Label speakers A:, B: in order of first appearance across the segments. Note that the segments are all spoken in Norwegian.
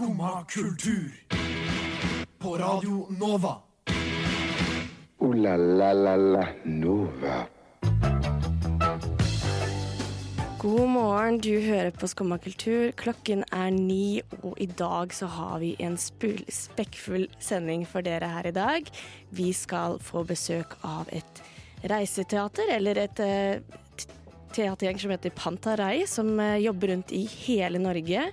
A: Skumma kultur. På Radio Nova.
B: O-la-la-la-la Nova.
C: God morgen, du hører på Skumma kultur. Klokken er ni, og i dag så har vi en spekkfull sending for dere her i dag. Vi skal få besøk av et reiseteater, eller et eh, teatergjeng som heter Pantarei, som eh, jobber rundt i hele Norge.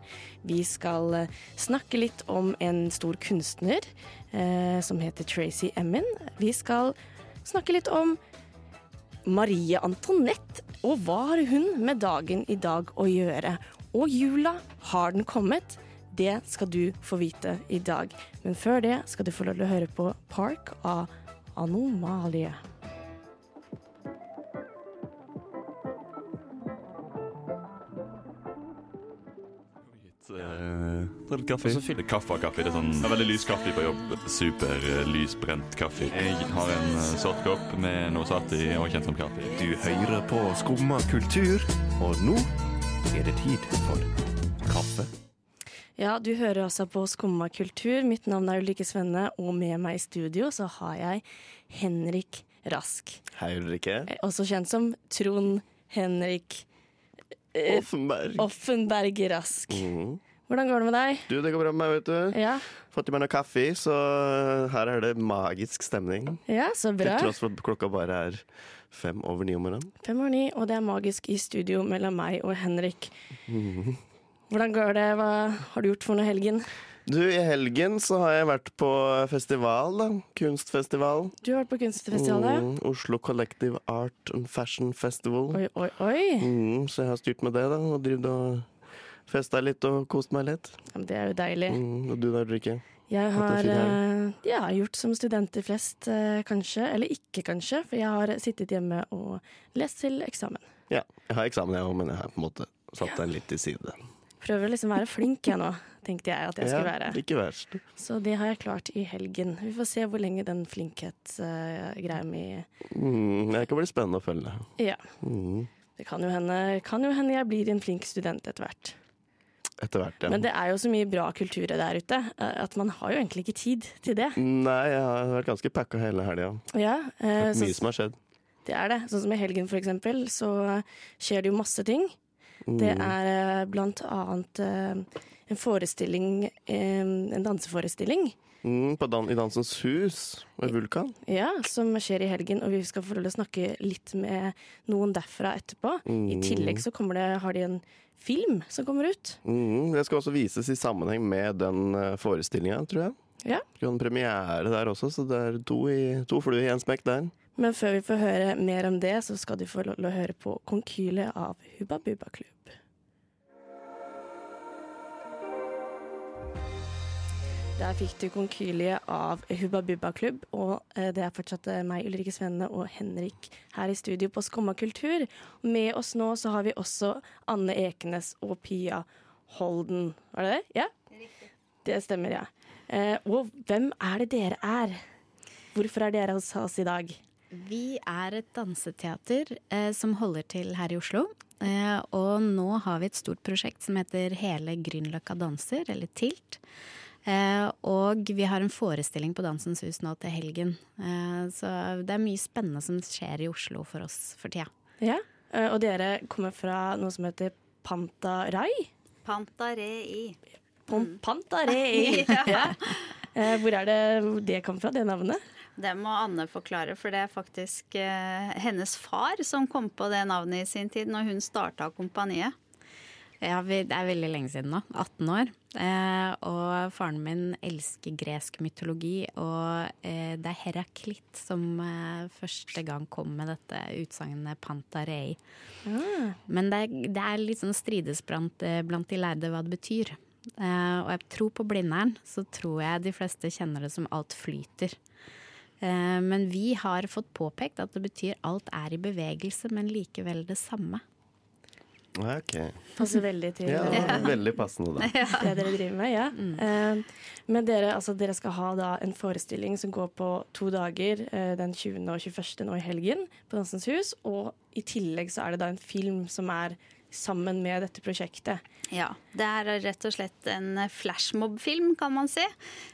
C: Vi skal eh, snakke litt om en stor kunstner eh, som heter Tracy Emin. Vi skal snakke litt om Marie Antoinette, og hva har hun med dagen i dag å gjøre? Og jula, har den kommet? Det skal du få vite i dag. Men før det skal du få lov til å høre på Park av Anomalie.
D: Eh, Ta litt kaffe. Det er kaffe og kaffe. Det er sånn det er veldig lys kaffe på jobb. Super uh, lysbrent kaffe. Jeg har en uh, sort kopp med noe satt i og kjent som kaffe.
E: Du hører på Skumma kultur, og nå er det tid for kaffe.
C: Ja, du hører også på Skumma kultur. Mitt navn er Ulrikke Svenne, og med meg i studio så har jeg Henrik Rask.
E: Hei, Ulrikke.
C: Eh, Også kjent som Trond Henrik eh,
E: Offenberg.
C: Offenberg Rask.
E: Mhm.
C: Hvordan går det med deg?
E: Du, det går bra med meg, vet du.
C: Ja,
E: Fått i meg noe kaffe, så her er det magisk stemning.
C: ja så bra.
E: Til tross for at klokka bare er fem over ni om morgenen.
C: Fem over ni, og det er magisk i studio mellom meg og Henrik.
E: Mhm.
C: Hvordan går det? Hva har du gjort for noe helgen?
E: Du, i helgen så har jeg vært på festival, da. Kunstfestival.
C: Du har vært på kunstfestivalet.
E: Mm, Oslo Collective Art and Fashion Festival.
C: Oi, oi, oi.
E: Mm, så jeg har styrt med det, da. Og drevet og festa litt og kost meg litt.
C: Ja, men det er jo deilig.
E: Mm, og du da, Ulrikke?
C: Jeg har eh, ja, gjort som studenter flest, eh, kanskje. Eller ikke, kanskje. For jeg har sittet hjemme og lest til eksamen.
E: Ja, jeg har eksamen jeg òg, men jeg har på en måte satt den litt til side.
C: Prøver å liksom være flink jeg nå, tenkte jeg at jeg skulle være.
E: Ikke verst.
C: Så det har jeg klart i helgen. Vi får se hvor lenge den flinkhetsgreia mi
E: Mm, det kan bli spennende å følge.
C: Ja.
E: Mm,
C: Det kan jo, hende, kan jo hende jeg blir en flink student etter hvert.
E: etter hvert, ja.
C: Men det er jo så mye bra kultur der ute eh, at man har jo egentlig ikke tid til det.
E: Nei, jeg har vært ganske packa hele helga.
C: Ja, eh,
E: Mye som har skjedd.
C: det er det. Sånn som i helgen for eksempel, så skjer det jo masse ting. Det
E: Mm.
C: er eh, blant annet eh, en forestilling, eh, en danseforestilling,
E: Mm, på dan I Dansens Hus ved Vulkan.
C: ja, som skjer i helgen, og vi skal få lov til å snakke litt med noen derfra etterpå. I
E: Mm.
C: tillegg så det, har de en film som kommer ut.
E: Mm, det skal også vises i sammenheng med den forestillinga, tror jeg.
C: Ja.
E: Har en premiere der også, så det er to, i, to fluer i én smekk der.
C: Men før vi får høre mer om det, så skal du få lov til å høre på Konkyle av Hubba Bubba Klubb. Der fikk du Konkylie av Hubba Bubba Klubb, og eh, det er fortsatt eh, meg, Ulrikke Svenne og Henrik her i studio på Skomma kultur. Med oss nå så har vi også Anne Ekenes og Pia Holden. Var det det? Ja? Det stemmer, ja. Eh, og hvem er det dere er? Hvorfor er dere hos oss i dag?
F: Vi er et danseteater eh, som holder til her i Oslo. Eh, og nå har vi et stort prosjekt som heter Hele Grünerløkka danser, eller TILT. Eh, og vi har en forestilling på Dansens Hus nå til helgen. Eh, så det er mye spennende som skjer i Oslo for oss for tida.
C: Ja, eh, og dere kommer fra noe som heter Pantarai?
F: Pantarei.
C: Pom- Pantarei! ja. Eh, Hvor er det det kom fra, det navnet?
G: Det må Anne forklare, for det er faktisk eh, hennes far som kom på det navnet i sin tid, når hun starta kompaniet.
F: Ja, vi, det er veldig lenge siden nå. 18 år. Eh, og faren min elsker gresk mytologi, og eh, det er Heraklitt som eh, første gang kom med dette utsagnet pantarei. Men det, er- det er litt sånn strides blant, eh, blant de lærde hva det betyr. Eh, og jeg tror på Blindern, så tror jeg de fleste kjenner det som alt flyter. Eh, men vi har fått påpekt at det betyr alt er i bevegelse, men likevel det samme.
E: Ok.
C: Passer veldig til
E: Ja,
C: eh,
E: veldig passende, da.
C: det dere driver med. ja. Eh, Men dere, altså, dere skal ha da en forestilling som går på to dager, eh, den 20. og 21. nå i helgen, på Dansens Hus. Og i tillegg så er det da en film som er sammen med dette prosjektet.
G: Ja. Det er rett og slett en flashmob-film, kan man si.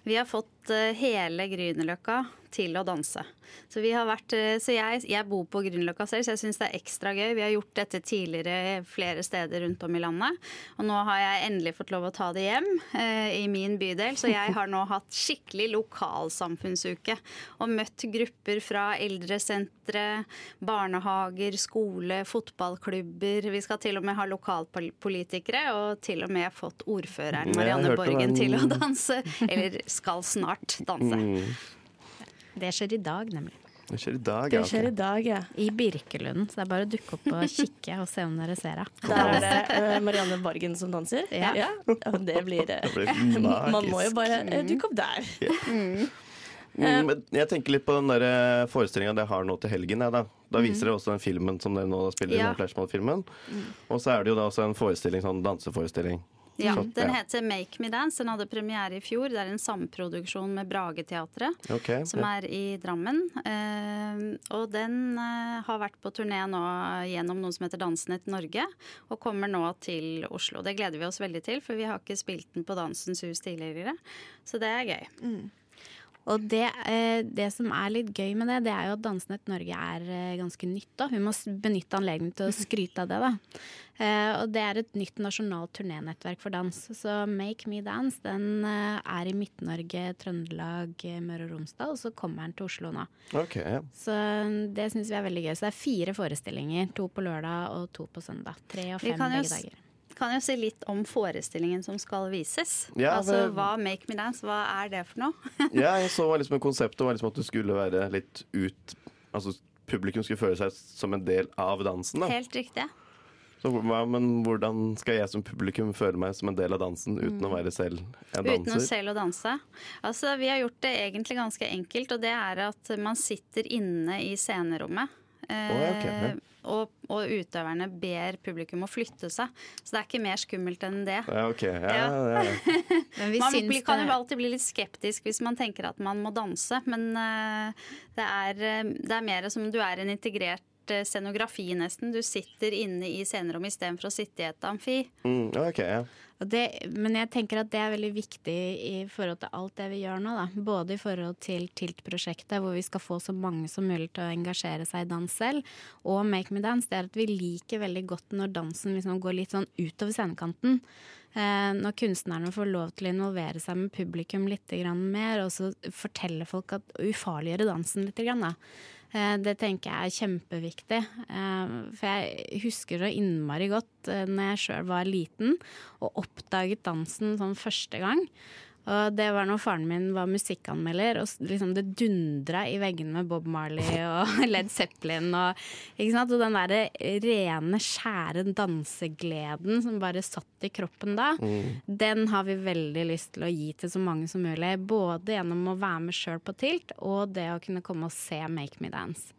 G: Vi har fått eh, hele Grünerløkka til å danse. Så, vi har vært, eh, så jeg, jeg bor på Grünerløkka selv, så jeg syns det er ekstra gøy. Vi har gjort dette tidligere flere steder rundt om i landet. Og nå har jeg endelig fått lov å ta det hjem eh, i min bydel. Så jeg har nå hatt skikkelig lokalsamfunnsuke. Og møtt grupper fra eldresentre, barnehager, skole, fotballklubber. Vi skal til og med ha lokalpolitikere, og til og med fått ordføreren Marianne Borgen
E: den...
G: til å danse. Eller skal snart danse.
F: Det skjer i dag, nemlig.
E: Det skjer i dag,
C: Det
E: ja.
C: skjer i dag, ja.
F: I Birkelunden. Så det er bare å dukke opp og kikke og se om dere ser henne.
C: Der er det eh, Marianne Borgen som danser.
F: Ja.
C: Ja, det blir eh,
E: Det blir
C: Man må jo bare eh, dukke opp der.
E: Mm, men jeg tenker litt på den forestillinga det har nå til helgen. Ja, da. da viser dere også den filmen som dere nå spiller i,
G: Ja.
E: den flashmob-filmen. Og så er det jo da også en forestilling, sånn danseforestilling.
G: Ja, Den heter Make Me Dance. Den hadde premiere i fjor. Det er en samproduksjon med Brageteatret,
E: okay.
G: som
E: ja.
G: er i Drammen. Eh, og den eh, har vært på turné nå gjennom noe som heter Dansenett Norge, og kommer nå til Oslo. Det gleder vi oss veldig til, for vi har ikke spilt den på Dansens Hus tidligere. Så det er gøy.
F: Og det, eh, det som er litt gøy med det, det er jo at Dansenett Norge er eh, ganske nytt. da. Vi må benytte anledningen til å skryte av det. da. Eh, og det er et nytt nasjonalt turnénettverk for dans. Så Make Me Dance den er i Midt-Norge, Trøndelag, Møre og Romsdal, og så kommer den til Oslo nå.
E: Ok, ja.
F: Så mm, det syns vi er veldig gøy. Så det er fire forestillinger. To på lørdag og to på søndag. Tre og fem begge dager.
G: Kan jo si litt om forestillingen som skal vises.
E: Ja,
G: altså hva Make Me Dance, hva er det for noe?
E: ja, jeg så liksom konseptet var liksom at du skulle være litt ut Altså publikum skulle føle seg som en del av dansen. da.
G: Helt riktig.
E: Så, men hvordan skal jeg som publikum føle meg som en del av dansen uten å være selv en
G: Uten å
E: danser?
G: selv å danse. Altså, vi har gjort det egentlig ganske enkelt, og det er at man sitter inne i scenerommet. Eh,
E: Å, ja,
G: og, og utøverne ber publikum å flytte seg. Så det er ikke mer skummelt enn det.
E: Ja, ok. Ja,
G: Ja.
E: det
F: Men vi
G: Man blir, kan jo alltid bli litt skeptisk hvis man tenker at man må danse, men eh, det, er, eh, det er mer som du er en integrert eh, scenografi, nesten. Du sitter inne i scenerommet istedenfor å sitte i et amfi.
E: Mm, okay, ok, ja.
F: Det, men jeg tenker at det er veldig viktig i forhold til alt det vi gjør nå. Da. Både i forhold til TILT-prosjektet, hvor vi skal få så mange som mulig til å engasjere seg i dans selv, og Make Me Dance. Det er at vi liker veldig godt når dansen liksom går litt sånn utover scenekanten. Eh, når kunstnerne får lov til å involvere seg med publikum litt mer, og så fortelle folk at ufarliggjøre dansen litt. Grann, da. Eh, Det tenker jeg er kjempeviktig. Eh, For jeg husker så innmari godt eh, når jeg sjøl var liten og oppdaget dansen sånn første gang. Og det var når faren min var musikkanmelder, og liksom det dundra i veggene med Bob Marley og Led Zeppelin. Og, og den derre rene, skjære dansegleden som bare satt i kroppen da, den har vi veldig lyst til å gi til så mange som mulig. Både gjennom å være med sjøl på Tilt, og det å kunne komme og se Make Me Dance.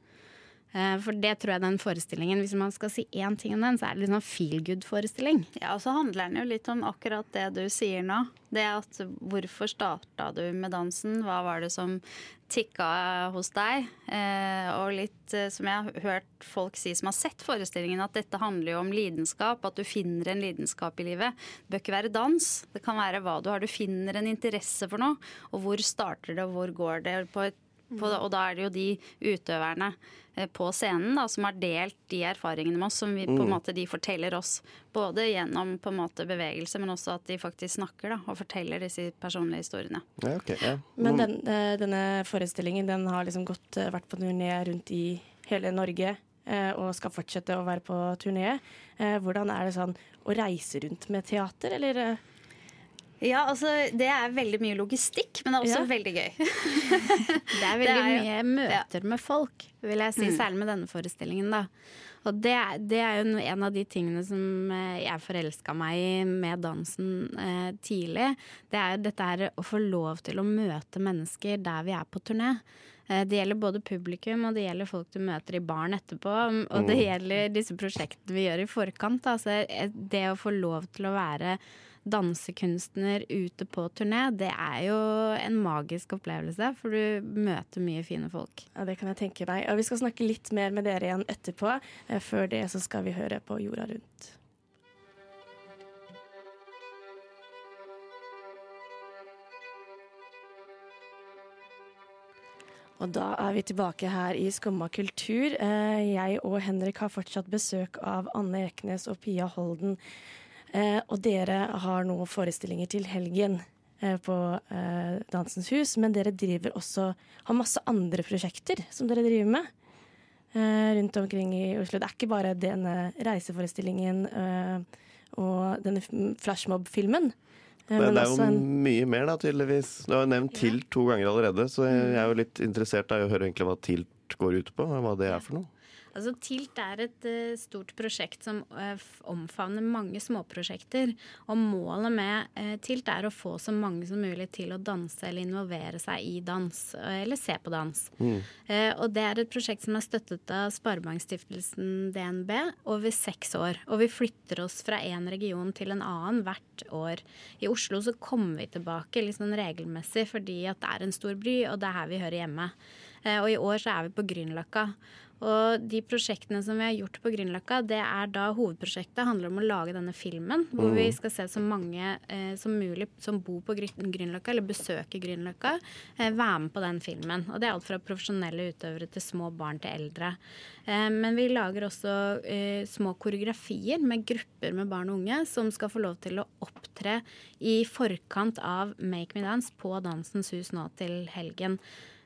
F: Eh, For det tror jeg den forestillingen, hvis man skal si én ting om den, så er det litt sånn feel good-forestilling.
G: Ja, og så handler den jo litt om akkurat det du sier nå. Det at hvorfor starta du med dansen? Hva var det som tikka hos deg? Eh, og litt eh, som jeg har hørt folk si som har sett forestillingen, at dette handler jo om lidenskap. At du finner en lidenskap i livet. Det bør ikke være dans. Det kan være hva du har. Du finner en interesse for noe. Og hvor starter det, og hvor går det? På et på, og da er det jo de utøverne eh, på scenen da, som har delt de erfaringene med oss, som vi, på en måte de forteller oss. Både gjennom på en måte bevegelse, men også at de faktisk snakker da, og forteller disse personlige historiene.
E: ja, okay, ja.
C: Men den, eh, denne forestillingen den har liksom gått, eh, vært på turné rundt i hele Norge. eh, Og skal fortsette å være på turné. Eh, Hvordan er det sånn å reise rundt med teater, eller?
G: Ja, altså Det er veldig mye logistikk, men det er også
C: Ja.
G: veldig gøy.
F: Det er veldig
G: Det er
F: mye møter med folk, vil jeg si, særlig med denne forestillingen. da. Og det, er- det er jo en av de tingene som eh, jeg forelska meg i med dansen eh, tidlig. Det er jo dette her å få lov til å møte mennesker der vi er på turné. Eh, Det gjelder både publikum, og det gjelder folk du møter i baren etterpå. Og det gjelder disse prosjektene vi gjør i forkant. Altså, det å få lov til å være dansekunstner ute på turné, det er jo en magisk opplevelse. For du møter mye fine folk.
C: Ja, det kan jeg tenke meg. Og vi skal snakke litt mer med dere igjen etterpå. Eh, før det så skal vi høre på Jorda rundt. Og da er vi tilbake her i Skumma kultur. Eh, jeg og Henrik har fortsatt besøk av Anne Eknes og Pia Holden. Eh, og dere har nå forestillinger til helgen eh, på Dansens Hus, men dere driver også har masse andre prosjekter som dere driver med rundt omkring i Oslo. Det er ikke bare denne reiseforestillingen og denne flashmob-filmen.
E: Det, det, er jo en... mye mer, da, tydeligvis. Du har nevnt TILT to ganger allerede, så jeg er jo litt interessert i å høre egentlig hva TILT går ut på, og hva det er for noe.
F: Altså, TILT er et uh, stort prosjekt som uh, omfavner mange småprosjekter. Og målet med uh, TILT er å få så mange som mulig til å danse eller involvere seg i dans, eller se på dans. Mm. og det er et prosjekt som er støttet av Sparebankstiftelsen DNB over seks år. Og vi flytter oss fra én region til en annen hvert år. I Oslo så kommer vi tilbake litt sånn regelmessig fordi at det er en stor bry, og det er her vi hører hjemme. og i år så er vi på Grünerløkka. Og de prosjektene som vi har gjort på Grünerløkka, det er da hovedprosjektet handler om å lage denne filmen. Hvor mm. vi skal se så mange eh, som mulig som bor på Grünerløkka, eller besøker Grünerløkka, eh, være med på den filmen. Og det er alt fra profesjonelle utøvere til små barn til eldre. Eh, men vi lager også eh, små koreografier med grupper med barn og unge som skal få lov til å opptre i forkant av Make Me Dance på Dansens Hus nå til helgen.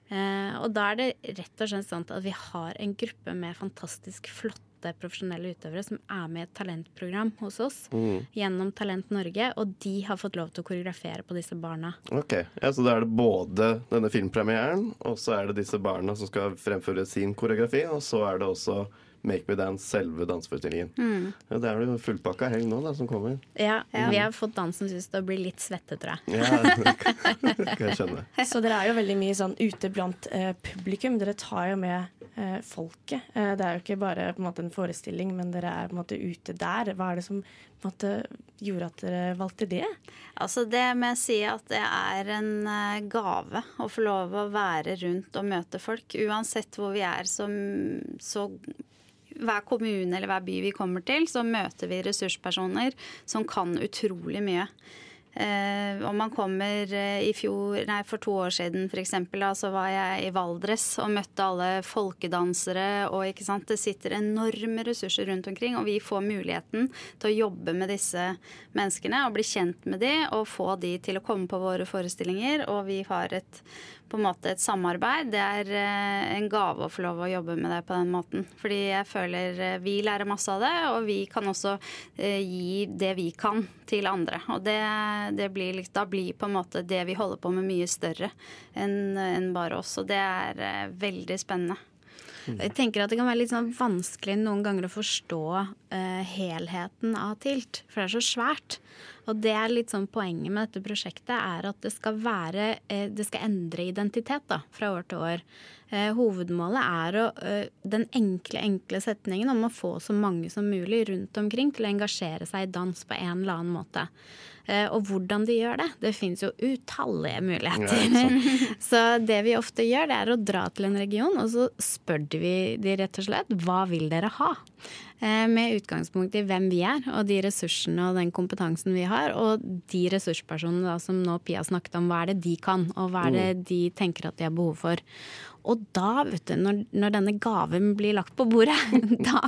F: Eh, og da er det rett og slett sånn at vi har en gruppe med fantastisk flotte profesjonelle utøvere som er med i et talentprogram hos oss mm. gjennom Talent Norge, og de har fått lov til å koreografere på disse barna.
E: Ok, ja, Så da er det både denne filmpremieren, og så er det disse barna som skal fremføre sin koreografi, og så er det også Make Me Dance, selve danseforestillingen. Mm. Ja, det er jo fullpakka helg nå da, som kommer.
F: Ja, ja, vi har fått dansen synes til å bli litt svette, tror jeg.
E: Ja, det kan jeg skjønne.
C: Så dere er jo veldig mye sånn ute blant eh, publikum. Dere tar jo med eh, folket. Eh, det er jo ikke bare på en, måte, en forestilling, men dere er på en måte ute der. Hva er det som på en måte, gjorde at dere valgte det?
G: Altså Det må jeg si at det er en uh, gave å få lov å være rundt og møte folk. Uansett hvor vi er, så, så hver kommune eller hver by vi kommer til, så møter vi ressurspersoner som kan utrolig mye. Eh, om man kommer eh, i fjor, nei, For to år siden for da, så var jeg i Valdres og møtte alle folkedansere. og ikke sant, Det sitter enorme ressurser rundt omkring, og vi får muligheten til å jobbe med disse menneskene og bli kjent med de, og få de til å komme på våre forestillinger. Og vi har et på en måte et samarbeid. Det er eh, en gave å få lov å jobbe med det på den måten. Fordi jeg føler eh, vi lærer masse av det, og vi kan også eh, gi det vi kan til andre. Og det, det blir, da blir på en måte det vi holder på med mye større enn en bare oss. Og det er veldig spennende.
F: Jeg tenker at Det kan være litt sånn vanskelig noen ganger å forstå uh, helheten av TILT, for det er så svært. Og det er litt sånn Poenget med dette prosjektet er at det skal, være, uh, det skal endre identitet da, fra år til år. Uh, hovedmålet er å, den enkle, enkle setningen om å få så mange som mulig rundt omkring til å engasjere seg i dans på en eller annen måte. Eh, og hvordan de gjør det, det finnes jo utallige muligheter. Ja, så det vi ofte gjør, det er å dra til en region, og så spør vi de rett og slett hva vil dere ha? Eh, med utgangspunkt i hvem vi er, og de ressursene og den kompetansen vi har. Og de ressurspersonene da, som nå Pia snakket om, hva er det de kan, og hva er det mm. de tenker at de har behov for. Og da, vet du, når, når, denne gaven blir lagt på bordet, da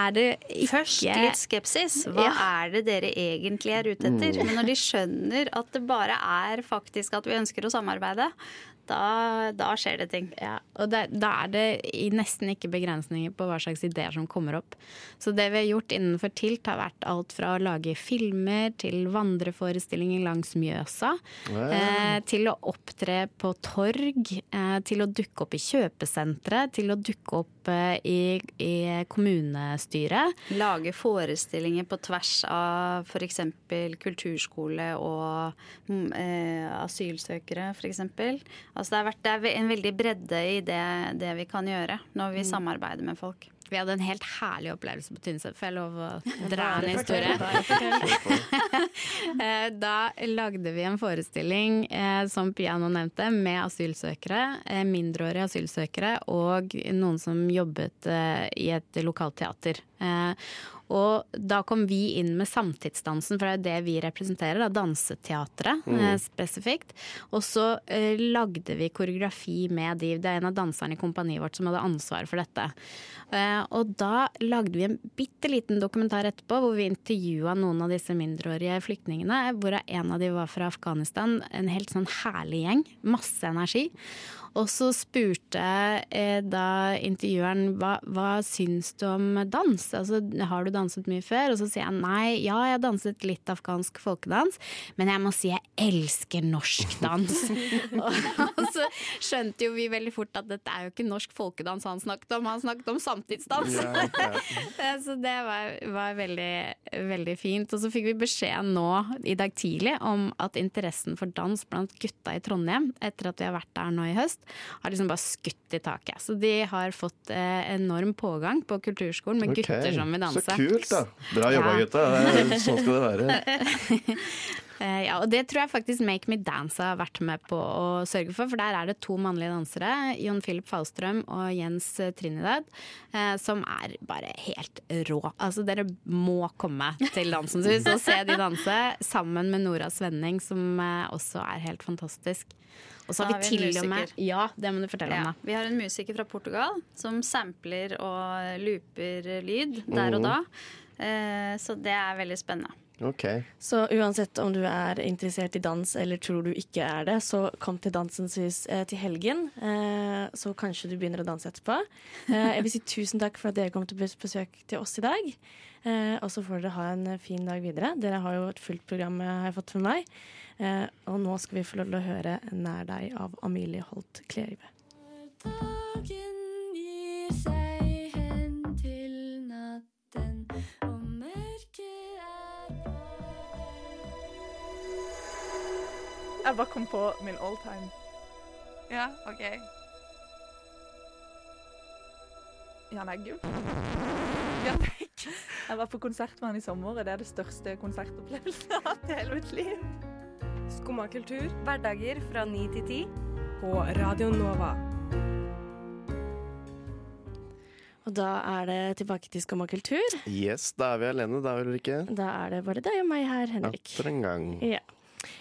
F: er det ikke
G: Først litt skepsis. Hva ja. er det dere egentlig er ute etter? Mm. Men når de skjønner at det bare er faktisk at vi ønsker å samarbeide, da, da, skjer det ting.
F: Ja, og det, da er det nesten ikke begrensninger på hva slags ideer som kommer opp. Så det vi har gjort innenfor TILT, har vært alt fra å lage filmer til vandreforestillinger langs Mjøsa, eh, til å opptre på torg, eh, til å dukke opp i kjøpesentre, til å dukke opp eh, i, i, kommunestyret.
G: Lage forestillinger på tvers av f.eks. kulturskole og mm, eh, asylsøkere, f.eks. Altså det, har vært, det er en veldig bredde i det, det vi kan gjøre når vi mm. samarbeider med folk.
F: Vi hadde en helt herlig opplevelse på Tynset. Får jeg lov å dra en historie? Eh, da lagde vi en forestilling, eh, som Piano nevnte, med asylsøkere. Eh, mindreårige asylsøkere og noen som jobbet i et lokalt teater. Og da kom vi inn med samtidsdansen, for det er jo det vi representerer, da, danseteatret eh, spesifikt. Og så eh, lagde vi koreografi med de. Det er en av danserne i kompaniet vårt som hadde ansvar for dette. Eh, og da lagde vi en bitte liten dokumentar etterpå hvor vi intervjua noen av disse mindreårige flyktningene. Hvor en av de var fra Afghanistan. En helt sånn herlig gjeng. Masse energi. Og så spurte eh, da intervjueren hva, hva syns du om dans? Altså, har du danset mye før? Og så sier jeg nei, ja, jeg har danset litt afghansk folkedans, men jeg må si jeg elsker norsk dans. og så skjønte jo vi veldig fort at dette er jo ikke norsk folkedans han snakket om, han snakket om samtidsdans.
E: Ja, ja.
F: Så det var, var veldig, veldig fint. Og så fikk vi beskjed nå i dag tidlig om at interessen for dans blant gutta i Trondheim, etter at vi har vært der nå i høst, har liksom bare skutt i taket. Så de har fått eh, enorm pågang på kulturskolen med
E: okay.
F: gutter som vil danse.
E: Så kult, da. Bra jobba,
F: Ja.
E: gutta. Sånn skal det være.
F: Eh, ja, og det tror jeg faktisk Make Me Dance har vært med på å sørge for, for der er det to mannlige dansere, Jon Philip Fallstrøm og Jens Trinidad, eh, som er bare helt rå. Altså dere må komme til Dansens Hus og se de danse, sammen med Nora Svenning, som eh, også er helt fantastisk. Og så har vi
G: har vi
F: til og med. Ja, det må du fortelle
G: Ja,
F: om, da.
G: vi har en musiker fra Portugal som sampler og looper lyd der og da. Eh, Så det er veldig spennende.
E: Ok.
C: Så uansett om du er interessert i dans eller tror du ikke er det, så kom til Dansens Hus eh, til helgen. Eh, så kanskje du begynner å danse etterpå. Eh, jeg vil si tusen takk for at dere kom til besøk til oss i dag. Eh, og så får dere ha en eh, fin dag videre. Dere har jo et fullt program, eh, har jeg fått med meg. Eh, og nå skal vi få lov til å høre 'Nær deg' av Amelie Holt Kleive.
H: Dagen gir seg hen til natten,
I: Jeg bare kom på min all time. Ja, OK. Jan Eggum. Jan Eggum. Jeg var på konsert med han i sommer, og det er det største konsertopplevelsen jeg har hatt i hele mitt liv.
J: Skumma kultur, hverdager fra 9 til 10 på Radio Nova.
C: Og da er det tilbake til Skumma kultur.
E: Yes, da er vi alene, da, Ulrikke.
C: Da er det bare deg og meg her, Henrik.
E: Atter en gang.
C: Ja.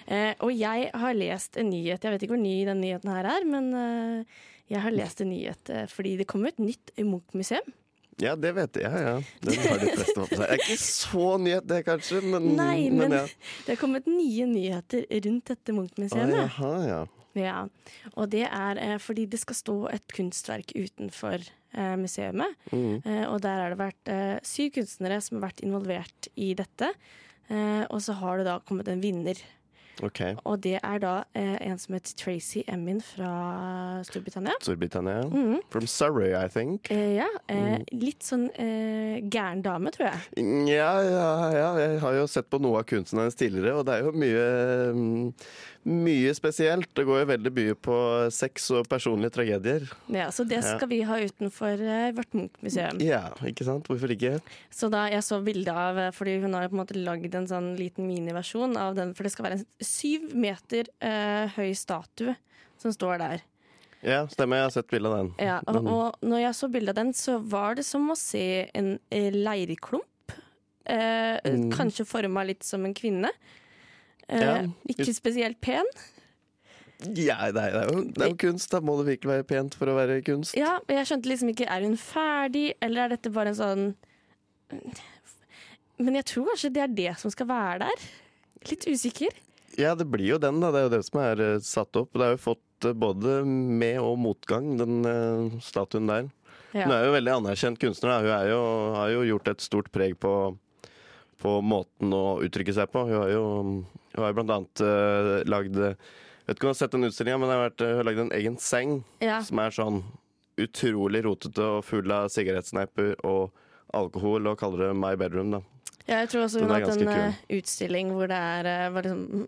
C: Eh, og jeg har lest en nyhet. Jeg vet ikke hvor ny den nyheten her er, men eh, jeg har lest en nyhet eh, fordi det kom et nytt Munch-museum.
E: Ja, det vet jeg. Ja. Den har de fleste med seg. Det er ikke så nyhet, det, kanskje, men,
C: Nei, men
E: ja.
C: det har kommet nye nyheter rundt dette Munch-museet.
E: jaha, ja.
C: Ja, og det er eh, fordi det skal stå et kunstverk utenfor eh, museet.
E: Mm.
C: Eh, og der har det vært syv kunstnere som har vært involvert i dette. Eh, og så har det da kommet en vinner.
E: OK.
C: Og det er da eh, en som heter Tracy Emin fra Storbritannia.
E: Storbritannia.
C: Mhm.
E: From Surrey, I think.
C: Eh, ja, eh,
E: Mm.
C: litt sånn eh, gæren dame, tror jeg.
E: Ja, ja, ja, jeg har jo sett på noe av kunsten hennes tidligere, og det er jo mye mm, Mye spesielt. Det går jo veldig mye på sex og personlige tragedier.
C: Ja, så det
E: Ja.
C: skal vi ha utenfor eh, vårt Munch-museum.
E: Ja, ikke sant? Hvorfor ikke?
C: Så da jeg så bildet av eh, Fordi hun har på en måte lagd en sånn liten miniversjon av den, for det skal være en syv meter eh, høy statue som står der.
E: Ja, stemmer. Jeg har sett bilde av den.
C: Ja, og, og når jeg så bildet av den, så var det som å se en eh, leirklump. Eh,
E: Mm.
C: Kanskje forma litt som en kvinne. Eh,
E: Ja,
C: ikke spesielt pen.
E: Ja, det, er jo, det er jo kunst. Da må det virkelig være pent for å være kunst.
C: Ja, men jeg skjønte liksom ikke Er hun ferdig, eller er dette bare en sånn Men jeg tror kanskje det er det som skal være der. Litt usikker.
E: Ja, det blir jo den, da. Det er jo det som er eh, satt opp. Det har jo fått eh, både med- og motgang, den eh, statuen der.
C: Ja.
E: Hun er jo veldig anerkjent kunstner. Da. Hun jo, har jo gjort et stort preg på, på måten å uttrykke seg på. Hun har jo, hun har jo blant annet uh, lagd Vet ikke om du har sett den utstillinga, men har vært, hun har lagd en egen seng
C: Ja.
E: som er sånn utrolig rotete og full av sigarettsneiper og alkohol, og kaller det My Bedroom, da.
C: Ja, jeg tror også hun har hatt en eh, utstilling hvor det er var liksom,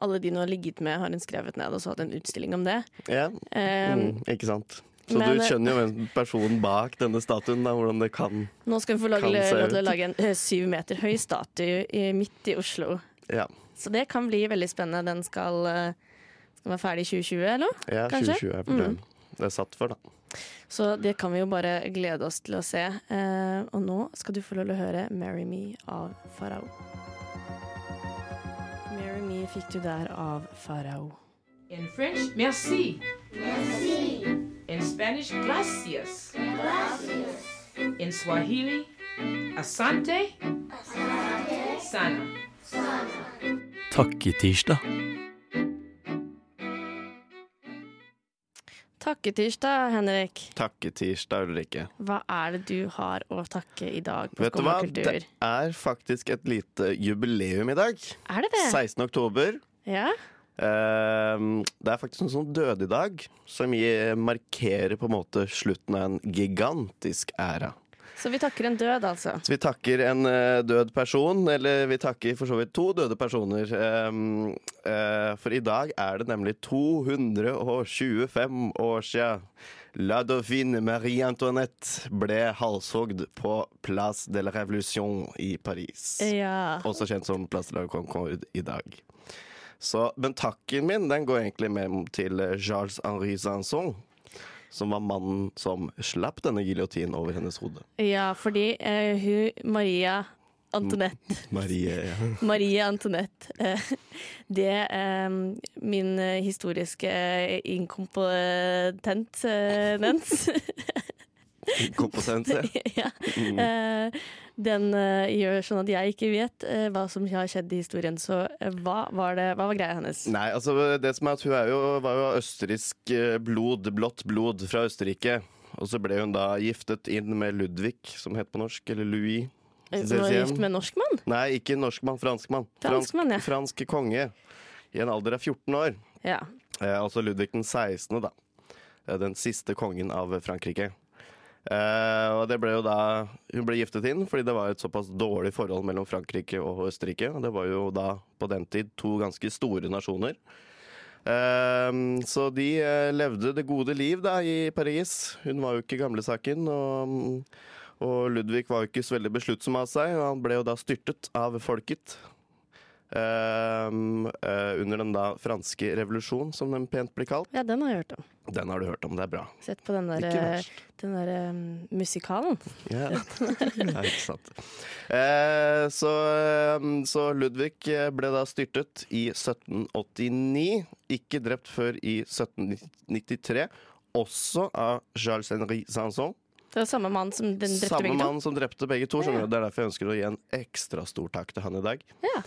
C: Alle de hun har ligget med, har hun skrevet ned, og så hatt en utstilling om det.
E: Ja,
C: Eh,
E: mm, ikke sant. Så
C: men-
E: du skjønner jo hvem personen bak denne statuen, da, hvordan det kan
C: Nå skal vi få til å lage en eh, syv meter høy statue i- midt i Oslo.
E: Ja,
C: Så det kan bli veldig spennende. Den skal, eh, skal være ferdig i 2020, eller?
E: ja
C: Kanskje?
E: 2020 er på
C: Mm.
E: Det er satt for, da.
C: Så det kan vi jo bare glede oss til å se. Eh, og nå skal du få lov til å høre 'Marry Me' av Farao. Fikk du der av Farao.
K: In French, merci. Merci. In Spanish, gracias. Gracias. In Swahili, asante. Asante. Sana.
L: Takketirsdag.
C: Takketirsdag, Henrik.
E: Takketirsdag, Ulrikke.
C: Hva er det du har å takke i dag
E: Vet du hva? Det er faktisk et lite jubileum i dag.
C: Er det det?
E: 16. oktober.
C: Ja?
E: Ehm, det er faktisk en sånn dødedag som markerer på en måte slutten av en gigantisk æra.
C: Så vi takker en død, altså.
E: Så vi takker en uh, død person, eller vi takker for så vidt to døde personer. Um, uh, for i dag er det nemlig 225 år siden La Dauphine Marie Antoinette ble halshogd på Place de la Révolution i Paris.
C: Ja.
E: Også kjent som Place de la Concorde i dag. Så, men takken min den går egentlig med til Charles Henri Sanson, som var mannen som slapp denne giljotinen over hennes hode.
C: Ja, fordi uh, hun Maria Antoinette
E: Marie, ja.
C: Marie Antoinette. eh, det eh, Min historiske inkompetens nens.
E: Kompetens, ja.
C: ja.
E: Mm.
C: Den eh, gjør sånn at jeg ikke vet eh, hva som har skjedd i historien. Så eh, hva, var det, hva var greia hennes?
E: Nei, altså det som er at hun er jo, var jo østerriksk blod, blått blod fra Østerrike. Og så ble hun da giftet inn med Ludvig, som het på norsk, eller Louis.
C: Som var gift med norskmann?
E: Nei, ikke norskmann, franskmann.
C: Franskmann, ja.
E: Fransk konge. I en alder av 14 år.
C: Ja.
E: Eh, altså Ludvig den 16., da. Den siste kongen av Frankrike. Eh, og det ble jo da Hun ble giftet inn fordi det var et såpass dårlig forhold mellom Frankrike og Østerrike. Og det var jo da på den tid to ganske store nasjoner. Uh, så de uh, levde det gode liv da i Paris. Hun var jo ikke gamlesaken. Og, og Ludvig var jo ikke så veldig besluttsom av seg, og han ble jo da styrtet av folket. Under den da franske revolusjon, som den pent blir kalt.
C: ja, den har jeg hørt om.
E: Den har du hørt om, det er bra.
C: Sett på den der, eh, den der um, musikalen.
E: Ja, yeah. ikke sant. Eh, så, eh, så Ludvig ble da styrtet i 1789, ikke drept før i 1793, også av Charles Henri Sanson.
C: Det var samme mann som den drepte
E: Samme
C: begge to.
E: Samme mann som drepte begge to. skjønner du. Det er derfor jeg ønsker å gi en ekstra stor takk til han i dag.
C: Ja.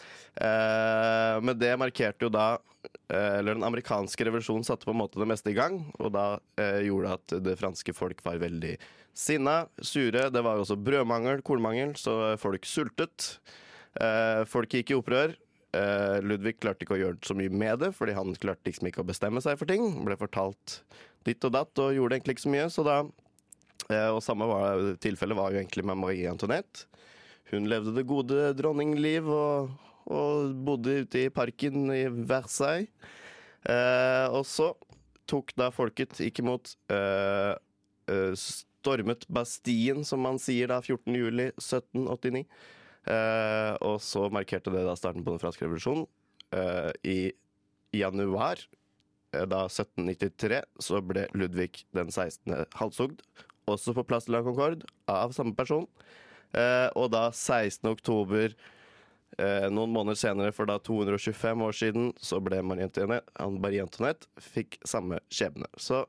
E: Eh, men det markerte jo da eh, Eller den amerikanske revolusjonen satte på en måte det meste i gang. Og da eh, gjorde at det franske folk var veldig sinna, sure. Det var jo også brødmangel, kornmangel, så folk sultet. Eh, folk gikk i opprør. Eh, Ludvig klarte ikke å gjøre så mye med det, fordi han klarte liksom ikke å bestemme seg for ting. Ble fortalt ditt og datt og gjorde egentlig ikke så mye. Så da og samme var, tilfelle var jo egentlig med Marie Antoinette. Hun levde det gode dronningliv og, og bodde ute i parken i Versailles. Eh, og så tok da folket ikke mot eh, eh, Stormet Bastien, som man sier da, 14. juli 1789. Eh, og så markerte det da starten på den franske revolusjonen. Eh, I januar eh, da 1793 så ble Ludvig den 16. halshogd også på Place de la Concorde, av samme person. Eh, og da 16. oktober, eh, noen måneder senere, for da 225 år siden, så ble Marie Antoinette, fikk samme skjebne. Så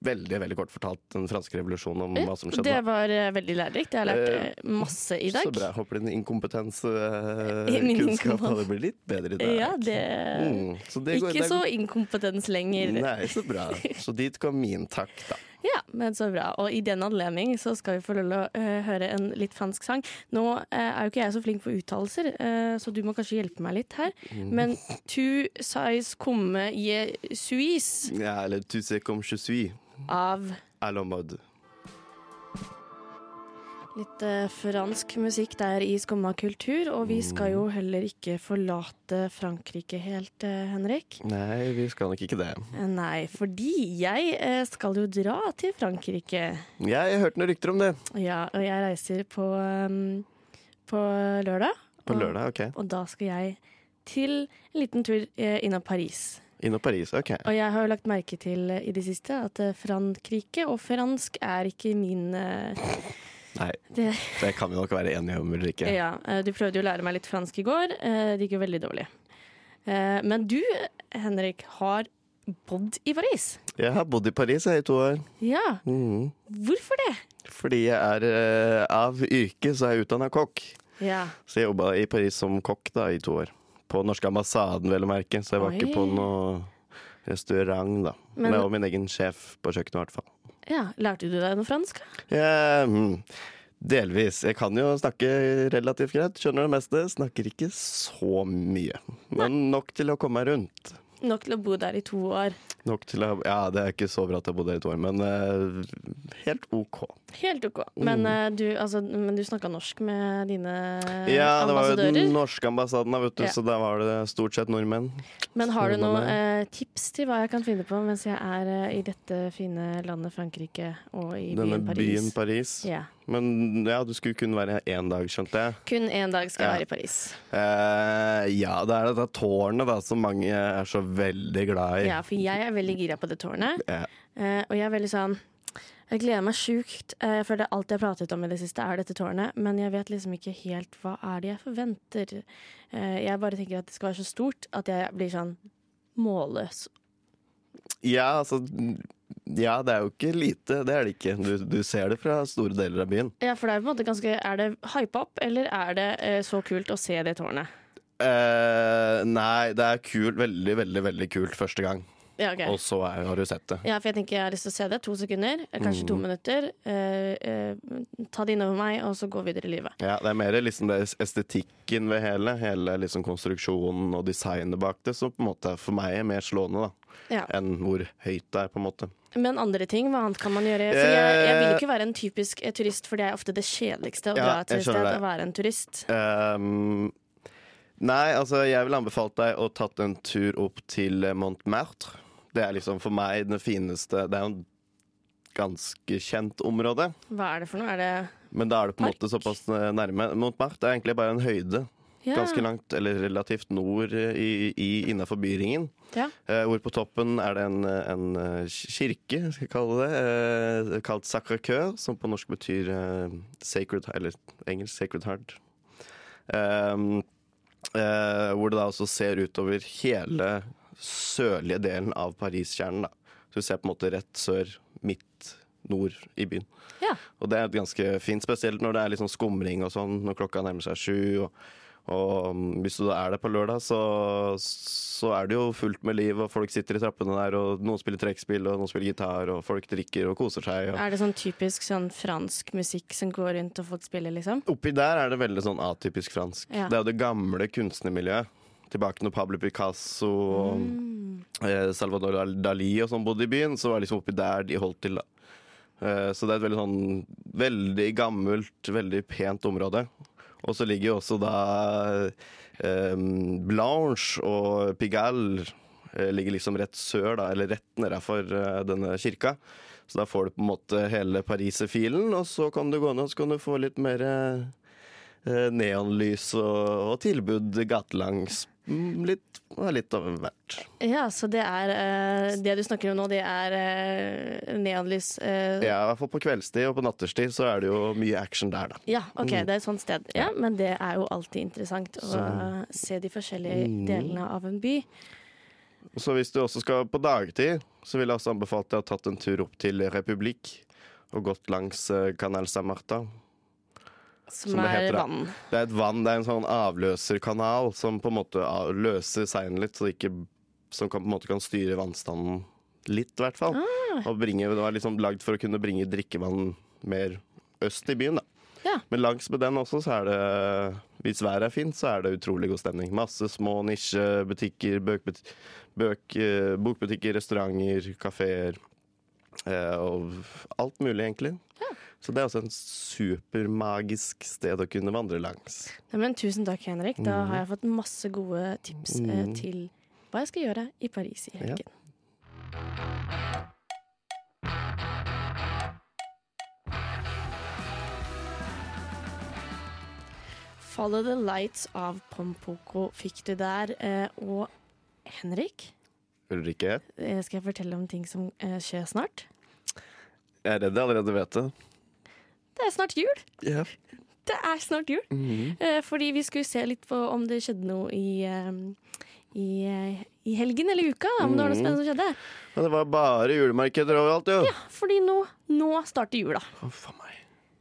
E: veldig, veldig kort fortalt den franske revolusjonen om hva som skjedde.
C: Det var uh, veldig lærerikt. Jeg har lært
E: Eh,
C: eh, masse i dag.
E: Så bra. Håper din inkompetenskunnskap
C: inkompetens.
E: hadde blitt litt bedre i dag.
C: Ja, det
E: Mm, så det går-
C: Ikke
E: det
C: så inkompetens lenger.
E: Nei, så bra. Så dit kom min takk, da.
C: Ja, men så bra. Og i den anledning så skal vi få lov å uh, høre en litt fransk sang. Nå uh, er jo ikke jeg så flink på uttalelser, uh, så du må kanskje hjelpe meg litt her.
E: Mm.
C: Men tu sais comme je suis
E: Ja, eller tu sais comme je suis.
C: av
E: À la mode.
C: Litt eh, fransk musikk der i Skumma kultur. Og vi skal jo heller ikke forlate Frankrike helt, eh, Henrik.
E: Nei, vi skal nok ikke det.
C: Eh, Nei, fordi jeg eh, skal jo dra til Frankrike.
E: Jeg hørte noen rykter om det.
C: Ja, og jeg reiser på, um, på lørdag.
E: På
C: Og-
E: lørdag, ok.
C: Og da skal jeg til en liten tur eh, innom Paris.
E: Innom Paris, ok.
C: Og jeg har jo lagt merke til eh, i det siste at eh, Frankrike og fransk er ikke min eh,
E: Nei,
C: det,
E: det kan vi nok være enige om, Ulrikke.
C: Ja, eh, Du prøvde jo å lære meg litt fransk i går. eh, Det gikk jo veldig dårlig. Eh, Men du, Henrik, har bodd i Paris.
E: Jeg har bodd i Paris jeg, i to år.
C: Ja,
E: mm.
C: hvorfor det?
E: Fordi jeg er av yrke, så er jeg utdanna kokk.
C: Ja,
E: Så jeg jobba i Paris som kokk da, i to år. På norske ambassaden, vel å merke. Så jeg var
C: Oi.
E: ikke på noe restaurant, da.
C: Men-
E: Men jeg var min egen sjef på kjøkkenet, i hvert fall.
C: Ja. Lærte du deg noe fransk?
E: Mm, delvis. Jeg kan jo snakke relativt greit, skjønner det meste. Snakker ikke så mye. Men nok til å komme meg rundt.
C: Nok til å bo der i to år.
E: Nok til å Ja, det er ikke så bra at jeg bodde der i to år, men uh, helt OK.
C: Helt OK. Men uh, du, altså, men du snakka norsk med dine
E: ambassadører Ja, det var jo den norske ambassaden, vet du,
C: Ja.
E: så da var det stort sett nordmenn.
C: Men har du noen
E: man
C: eh, tips til hva jeg kan finne på mens jeg er i dette fine landet Frankrike og i
E: Denne
C: byen Paris?
E: byen Paris.
C: Ja.
E: Men ja, du skulle kun være én dag, skjønte jeg.
C: Kun én dag skal jeg
E: Ja.
C: være i Paris.
E: Uh, ja, det er dette tårnet da, som mange er så veldig glad i.
C: Ja, for jeg er veldig gira på det tårnet.
E: Ja.
C: Uh, og jeg er veldig sånn Jeg gleder meg sjukt. Uh, Jeg føler alt jeg har pratet om i det siste, er dette tårnet. Men jeg vet liksom ikke helt hva er det jeg forventer. Jeg bare tenker at det skal være så stort at jeg blir sånn målløs.
E: Ja, altså Ja, det er jo ikke lite, det er det ikke. Du, du ser det fra store deler av byen.
C: Ja, for det er på en måte ganske Er det hype opp, eller er det eh, så kult å se det tårnet?
E: Eh, nei, det er kult. Veldig, veldig, veldig kult første gang.
C: Ja, okay.
E: Og så er, har du sett det.
C: Ja, for jeg tenker jeg har lyst til å se det. To sekunder, eh, kanskje to
E: Mm.
C: minutter. Eh, eh, ta det innover meg, og så gå videre i livet.
E: Ja, Det er mer liksom det estetikken ved hele. Hele liksom konstruksjonen og designet bak det som på en måte for meg er mer slående da
C: Ja.
E: enn hvor høyt det er. på en måte
C: Men andre ting, hva annet kan man gjøre? For jeg, jeg vil jo ikke være en typisk eh, turist, for det er ofte det kjedeligste å
E: Ja,
C: dra til et sted, å være en turist.
E: Um, Nei, altså jeg vil anbefale deg å tatt en tur opp til Montmartre. Det er liksom for meg det fineste Det er jo en ganske kjent område.
C: Hva er det for noe? Er det
E: Men da er det på en måte såpass nærme. Montmartre er egentlig bare en høyde.
C: Ja.
E: Ganske langt, eller relativt nord i, i, innafor byringen.
C: Ja.
E: Eh, hvor på toppen er det en, en eh, kirke, skal jeg kalle det, eh, kalt Sacre-Cœur, som på norsk betyr eh, sacred, eller engelsk Sacred Heart. Um, eh, hvor det da også ser utover hele sørlige delen av Paris-kjernen. Så du ser på en måte rett sør, midt, nord i byen.
C: Ja.
E: Og det er ganske fint, spesielt når det er litt sånn skumring og sånn, når klokka nærmer seg sju. Og, og um, hvis du er der på lørdag, så, så er det jo fullt med liv, og folk sitter i trappene der, og noen spiller trekkspill, og noen spiller gitar, og folk drikker og koser seg. Og.
C: Er det sånn typisk sånn fransk musikk som går rundt og folk spiller, liksom?
E: Oppi der er det veldig sånn atypisk fransk.
C: Ja.
E: Det er jo det gamle kunstnermiljøet. Tilbake når Pablo Picasso og
C: Mm.
E: eh, Salvador Dali og sånn bodde i byen, så var det liksom oppi der de holdt til. da. Eh, så det er et veldig sånn veldig gammelt, veldig pent område. Og så ligger jo også da eh, Blanche og Pigalle eh, ligger liksom rett sør, da, eller rett nedafor eh, denne kirka. Så da får du på en måte hele pariserfilen, og så kan du gå ned og så kan du få litt mer neonlys og, og tilbud gatelangs. Mm, Litt, litt av hvert.
C: Ja, så det er eh, Det du snakker om nå, det er eh, neonlys eh,
E: Ja, i hvert fall på kveldstid og på natterstid så er det jo mye action der, da.
C: Ja, OK,
E: Mm.
C: det er et sånt sted. Ja, men det er jo alltid interessant å
E: Så-
C: eh, se de forskjellige
E: Mm.
C: delene av en by.
E: Så hvis du også skal på dagtid, så vil jeg også anbefale deg å ha tatt en tur opp til Republikk og gått langs eh, Canal Saint-Martin.
C: Som,
E: som
C: er
E: heter,
C: vann.
E: Det er et vann, det er en sånn avløserkanal som på en måte løser seinen litt, så det ikke, som kan, på en måte kan styre vannstanden litt, i hvert fall.
C: Ah.
E: Og bringe, det var liksom lagd for å kunne bringe drikkevann mer øst i byen, da.
C: Ja.
E: Men langs med den også, så er det Hvis været er fint, så er det utrolig god stemning. Masse små nisjebutikker, eh, bokbutikker, restauranter, kafeer. Eh, og alt mulig, egentlig. Så det er også en supermagisk sted å kunne vandre langs.
C: Ja, men tusen takk, Henrik. Da
E: Mhm.
C: har jeg fått masse gode tips eh,
E: Mhm.
C: til hva jeg skal gjøre i Paris i helgen. Follow the Lights av Pompoko fikk du der. eh, Og Henrik,
E: Ulrikke,
C: Eh, Skal jeg fortelle om ting som eh, skjer snart?
E: jeg er redd jeg allerede vet det.
C: Det er snart jul!
E: Yeah.
C: Det er snart jul.
E: Mhm.
C: Eh, fordi vi skulle se litt på om det skjedde noe i, eh, i, eh, i helgen eller uka. Om det var noe
E: Mhm.
C: spennende som skjedde.
E: Men det var bare julemarkeder overalt, jo.
C: Ja, fordi nå, nå starter jula.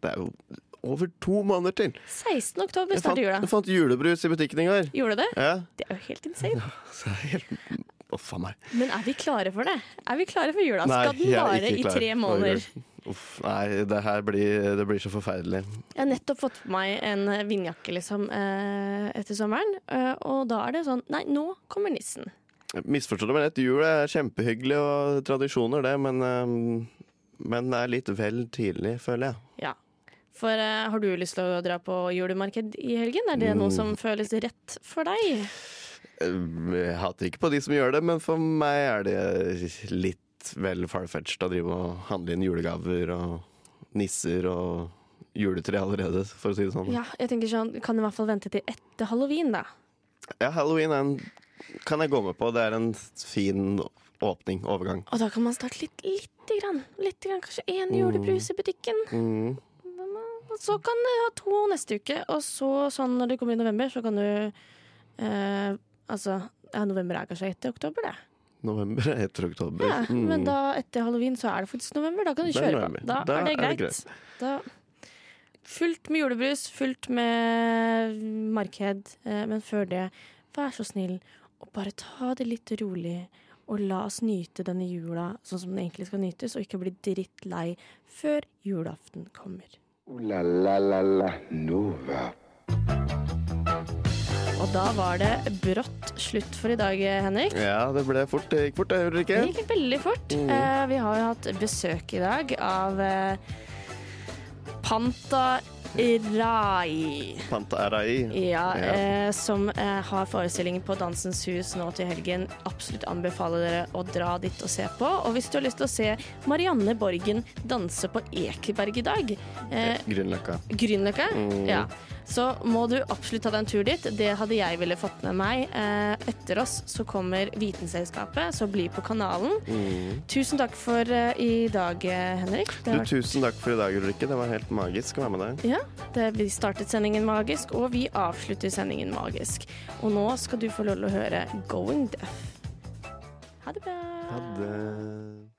E: Det er jo over to måneder til.
C: 16. oktober starter jula.
E: jeg fant julebrus i butikken i går.
C: Gjorde du det?
E: Ja.
C: Det er jo helt insane.
E: Ja, helt meg.
C: Men er vi klare for det? Er vi klare for jula? Skal den vare i tre måneder?
E: Uff, nei, det her blir, det blir så forferdelig.
C: Jeg har nettopp fått på meg en vindjakke liksom, eh, etter sommeren, eh, og da er det sånn Nei, nå kommer nissen.
E: Misforstå det, men et jul er kjempehyggelig og tradisjoner, det, men, men det er litt vel tidlig, føler jeg.
C: Ja. For eh, har du lyst til å dra på julemarked i helgen? Er det noe
E: Mm.
C: som føles rett for deg?
E: Jeg hater ikke på de som gjør det, men for meg er det litt vel farfetched å drive og handle inn julegaver og nisser og juletre allerede, for å si det sånn.
C: Ja, jeg tenker sånn, Kan i hvert fall vente til etter halloween, da.
E: Ja, halloween er en, kan jeg gå med på. Det er en fin åpning, overgang.
C: Og da kan man starte litt, lite grann. Litt grann kanskje én julebrus i butikken.
E: Mm.
C: Så kan du ha to neste uke, og så sånn når det kommer i november, så kan du eh, Altså, ja, november er kanskje etter oktober, det.
E: November er etter oktober.
C: Ja,
E: Mm.
C: Men da etter halloween så er det faktisk november. Da kan du kjøre
E: november.
C: på. Da,
E: Da
C: er det
E: er det
C: greit.
E: greit.
C: Da, fullt med julebrus, fullt med marked. Eh, men før det, vær så snill og bare ta det litt rolig. Og la oss nyte denne jula sånn som den egentlig skal nytes, og ikke bli drittlei før julaften kommer.
B: Uh, la la la la Nova.
C: Og da var det brått slutt for i dag, Henrik.
E: Ja, det ble fort. Det gikk fort, det, Ulrikke.
C: Det gikk veldig fort.
E: Mm.
C: Uh, vi har jo hatt besøk i dag av uh, Panta Rai.
E: Panta Rai.
C: Ja, eh, som eh, har forestilling på Dansens Hus nå til helgen. Absolutt anbefaler dere å dra dit og se på. Og hvis du har lyst til å se Marianne Borgen danse på Ekeberg i dag, eh,
E: Grünerløkka.
C: Grünerløkka,
E: Mm.
C: ja, så må du absolutt ta deg en tur dit. Det hadde jeg ville fått med meg. Eh, etter oss så kommer Vitenselskapet, så bli på kanalen.
E: Mm.
C: Tusen takk for eh, i dag, eh, Henrik. Det
E: Du,
C: vært
E: tusen takk for i dag, Ulrikke. Det var helt magisk å være med deg.
C: ja, det, vi startet sendingen magisk, og vi avslutter sendingen magisk. Og nå skal du få lov til å høre Going Deaf. Ha det bra.
E: Ha det.